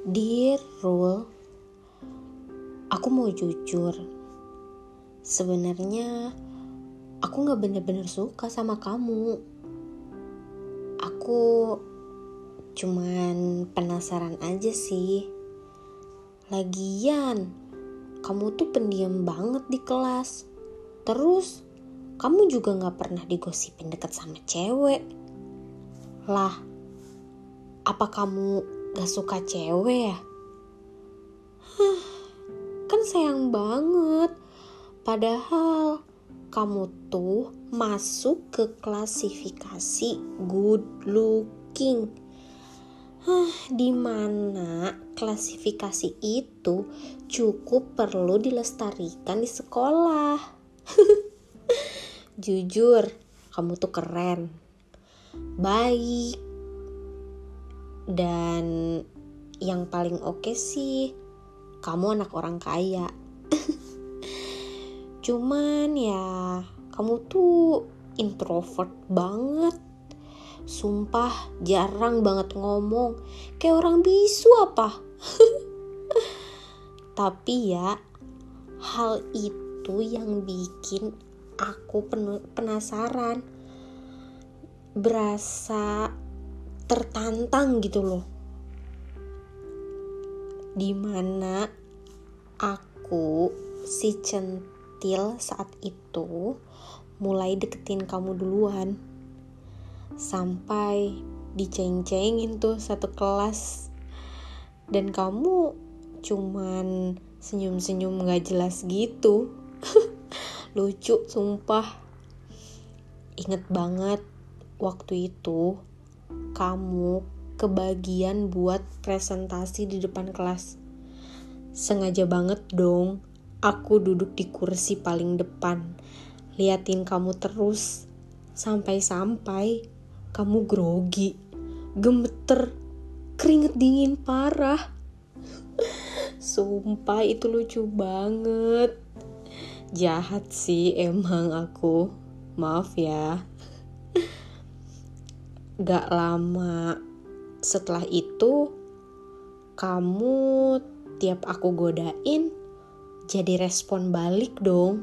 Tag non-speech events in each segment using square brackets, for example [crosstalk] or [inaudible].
Dear Rule, aku mau jujur. Sebenarnya aku gak bener-bener suka sama kamu. Aku cuman penasaran aja sih. Lagian, kamu tuh pendiam banget di kelas. Terus, kamu juga gak pernah digosipin deket sama cewek. Lah, apa kamu gak suka cewek ya? Huh, kan sayang banget. Padahal kamu tuh masuk ke klasifikasi good looking. Hah, di mana klasifikasi itu cukup perlu dilestarikan di sekolah. [laughs] Jujur, kamu tuh keren, baik, dan yang paling oke okay sih kamu anak orang kaya. [laughs] Cuman ya kamu tuh introvert banget. Sumpah jarang banget ngomong. Kayak orang bisu apa? [laughs] Tapi ya hal itu yang bikin aku penasaran. Berasa tertantang gitu loh. Di mana aku si centil saat itu mulai deketin kamu duluan. Sampai diceng-cengin tuh satu kelas. Dan kamu cuman senyum-senyum gak jelas gitu. [laughs] Lucu sumpah. Inget banget waktu itu kamu kebagian buat presentasi di depan kelas. Sengaja banget dong, aku duduk di kursi paling depan, liatin kamu terus, sampai-sampai kamu grogi, gemeter, keringet dingin parah. Sumpah itu lucu banget. Jahat sih emang aku. Maaf ya. Gak lama setelah itu, kamu tiap aku godain jadi respon balik dong.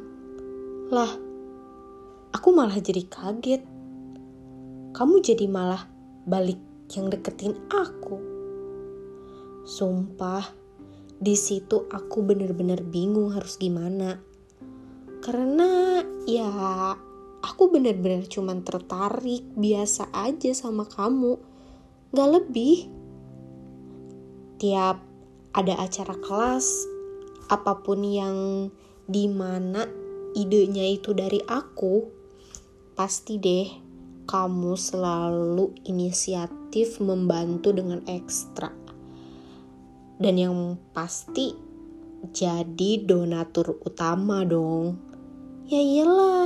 Lah, aku malah jadi kaget. Kamu jadi malah balik yang deketin aku. Sumpah, di situ aku bener-bener bingung harus gimana. Karena ya aku bener-bener cuman tertarik biasa aja sama kamu. Gak lebih. Tiap ada acara kelas apa pun yang di mana idenya itu dari aku pasti deh kamu selalu inisiatif membantu dengan ekstra. Dan yang pasti jadi donatur utama dong. Ya iyalah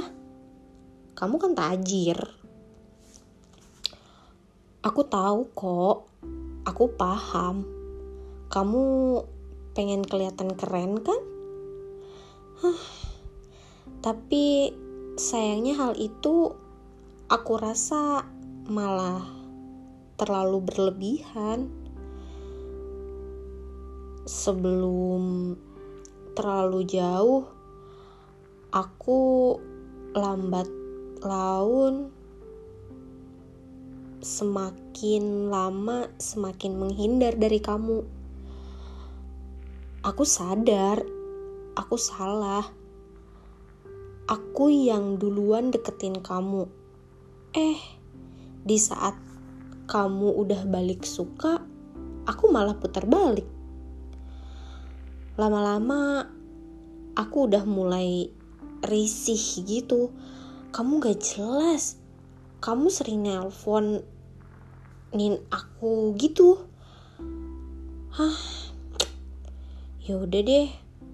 kamu kan tajir. Aku tahu kok, aku paham. Kamu pengen kelihatan keren kan? Huh. Tapi sayangnya hal itu aku rasa malah terlalu berlebihan. Sebelum terlalu jauh, aku lambat laun semakin lama semakin menghindar dari kamu. Aku sadar, aku salah. Aku yang duluan deketin kamu. Eh, di saat kamu udah balik suka, aku malah putar balik. Lama-lama aku udah mulai risih gitu kamu gak jelas. Kamu sering nelpon nin aku gitu. Hah. Yaudah deh.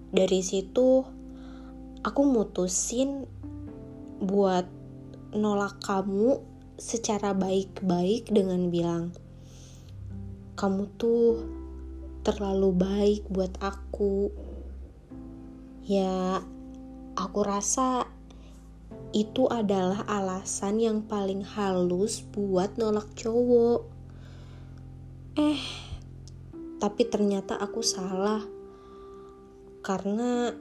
Dari situ aku mutusin buat nolak kamu secara baik-baik dengan bilang kamu tuh terlalu baik buat aku. Ya aku rasa itu adalah alasan yang paling halus buat nolak cowok. Eh, tapi ternyata aku salah karena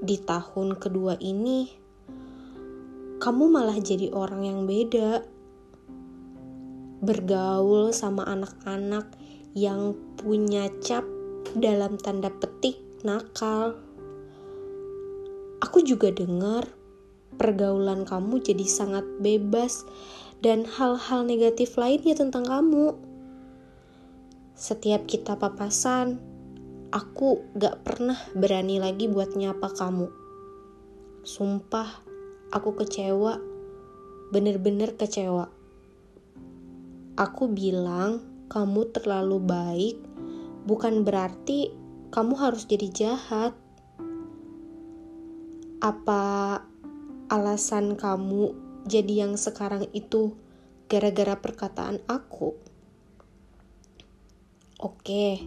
di tahun kedua ini kamu malah jadi orang yang beda bergaul sama anak-anak yang punya cap dalam tanda petik nakal. Aku juga dengar pergaulan kamu jadi sangat bebas dan hal-hal negatif lainnya tentang kamu. Setiap kita papasan, aku gak pernah berani lagi buat nyapa kamu. Sumpah, aku kecewa, bener-bener kecewa. Aku bilang kamu terlalu baik, bukan berarti kamu harus jadi jahat. Apa alasan kamu jadi yang sekarang itu gara-gara perkataan aku? Oke,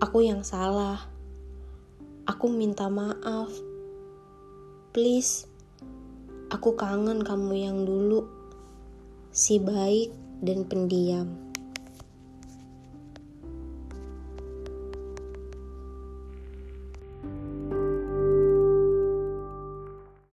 aku yang salah. Aku minta maaf. Please, aku kangen kamu yang dulu si baik dan pendiam.